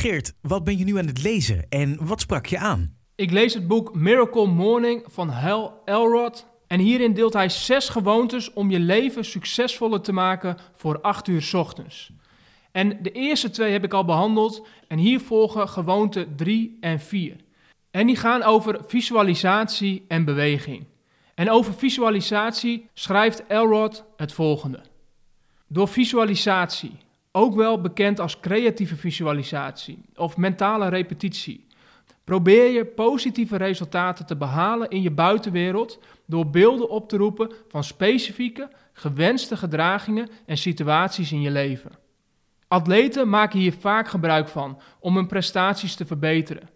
Geert, wat ben je nu aan het lezen en wat sprak je aan? Ik lees het boek Miracle Morning van Hal Elrod. En hierin deelt hij zes gewoontes om je leven succesvoller te maken voor acht uur 's ochtends. En de eerste twee heb ik al behandeld en hier volgen gewoonte 3 en 4. En die gaan over visualisatie en beweging. En over visualisatie schrijft Elrod het volgende. Door visualisatie, ook wel bekend als creatieve visualisatie of mentale repetitie, probeer je positieve resultaten te behalen in je buitenwereld door beelden op te roepen van specifieke, gewenste gedragingen en situaties in je leven. Atleten maken hier vaak gebruik van om hun prestaties te verbeteren.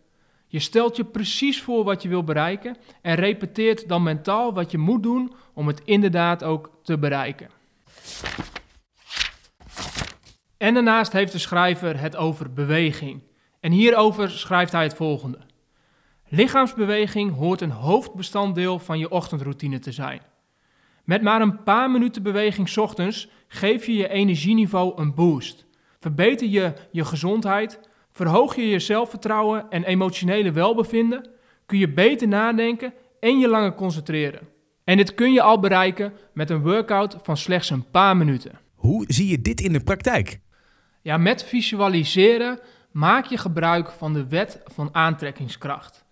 Je stelt je precies voor wat je wil bereiken en repeteert dan mentaal wat je moet doen om het inderdaad ook te bereiken. En daarnaast heeft de schrijver het over beweging. En hierover schrijft hij het volgende. Lichaamsbeweging hoort een hoofdbestanddeel van je ochtendroutine te zijn. Met maar een paar minuten beweging ochtends geef je je energieniveau een boost. Verbeter je je gezondheid, verhoog je je zelfvertrouwen en emotionele welbevinden, kun je beter nadenken en je langer concentreren. En dit kun je al bereiken met een workout van slechts een paar minuten. Hoe zie je dit in de praktijk? Ja, met visualiseren maak je gebruik van de wet van aantrekkingskracht.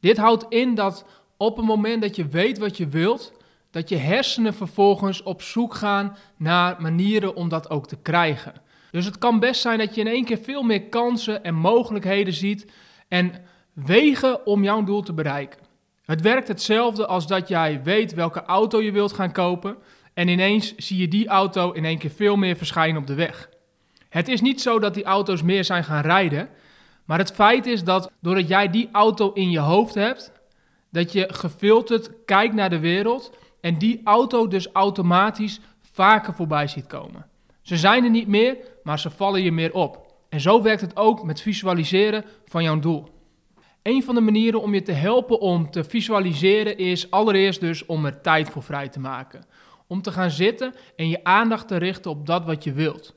Dit houdt in dat op het moment dat je weet wat je wilt, dat je hersenen vervolgens op zoek gaan naar manieren om dat ook te krijgen. Dus het kan best zijn dat je in één keer veel meer kansen en mogelijkheden ziet en wegen om jouw doel te bereiken. Het werkt hetzelfde als dat jij weet welke auto je wilt gaan kopen en ineens zie je die auto in één keer veel meer verschijnen op de weg. Het is niet zo dat die auto's meer zijn gaan rijden, maar het feit is dat doordat jij die auto in je hoofd hebt, dat je gefilterd kijkt naar de wereld en die auto dus automatisch vaker voorbij ziet komen. Ze zijn er niet meer, maar ze vallen je meer op. En zo werkt het ook met visualiseren van jouw doel. Een van de manieren om je te helpen om te visualiseren is allereerst dus om er tijd voor vrij te maken. Om te gaan zitten en je aandacht te richten op dat wat je wilt.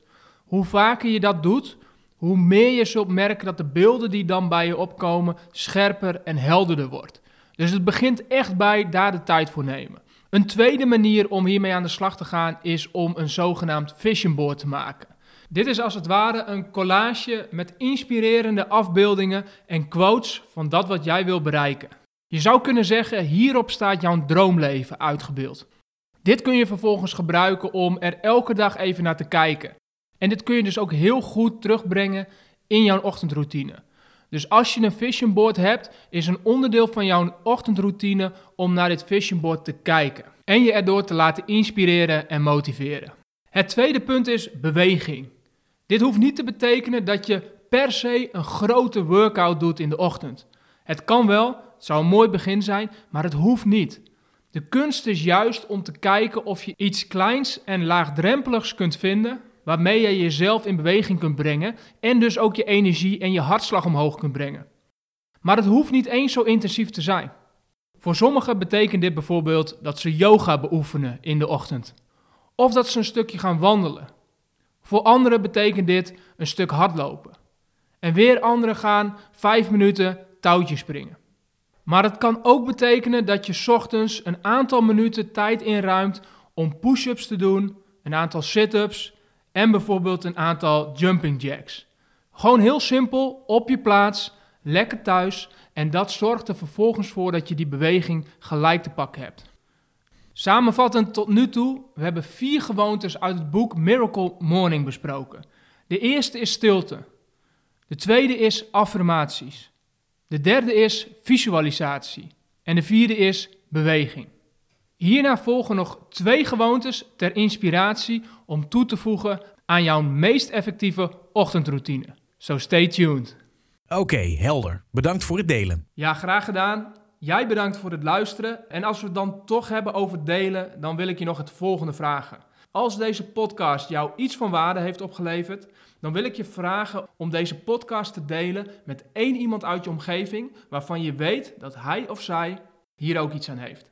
Hoe vaker je dat doet, hoe meer je zult merken dat de beelden die dan bij je opkomen scherper en helderder wordt. Dus het begint echt bij daar de tijd voor nemen. Een tweede manier om hiermee aan de slag te gaan is om een zogenaamd vision board te maken. Dit is als het ware een collage met inspirerende afbeeldingen en quotes van dat wat jij wil bereiken. Je zou kunnen zeggen, hierop staat jouw droomleven uitgebeeld. Dit kun je vervolgens gebruiken om er elke dag even naar te kijken. En dit kun je dus ook heel goed terugbrengen in jouw ochtendroutine. Dus als je een vision board hebt, is een onderdeel van jouw ochtendroutine om naar dit vision board te kijken. En je erdoor te laten inspireren en motiveren. Het tweede punt is beweging. Dit hoeft niet te betekenen dat je per se een grote workout doet in de ochtend. Het kan wel, het zou een mooi begin zijn, maar het hoeft niet. De kunst is juist om te kijken of je iets kleins en laagdrempeligs kunt vinden waarmee je jezelf in beweging kunt brengen en dus ook je energie en je hartslag omhoog kunt brengen. Maar het hoeft niet eens zo intensief te zijn. Voor sommigen betekent dit bijvoorbeeld dat ze yoga beoefenen in de ochtend. Of dat ze een stukje gaan wandelen. Voor anderen betekent dit een stuk hardlopen. En weer anderen gaan vijf minuten touwtjes springen. Maar het kan ook betekenen dat je ochtends een aantal minuten tijd inruimt om push-ups te doen, een aantal sit-ups en bijvoorbeeld een aantal jumping jacks. Gewoon heel simpel, op je plaats, lekker thuis en dat zorgt er vervolgens voor dat je die beweging gelijk te pakken hebt. Samenvattend tot nu toe, we hebben vier gewoontes uit het boek Miracle Morning besproken. De eerste is stilte. De tweede is affirmaties. De derde is visualisatie. En de vierde is beweging. Hierna volgen nog twee gewoontes ter inspiratie om toe te voegen aan jouw meest effectieve ochtendroutine. So stay tuned. Oké, helder. Bedankt voor het delen. Ja, graag gedaan. Jij bedankt voor het luisteren. En als we het dan toch hebben over delen, dan wil ik je nog het volgende vragen. Als deze podcast jou iets van waarde heeft opgeleverd, dan wil ik je vragen om deze podcast te delen met één iemand uit je omgeving waarvan je weet dat hij of zij hier ook iets aan heeft.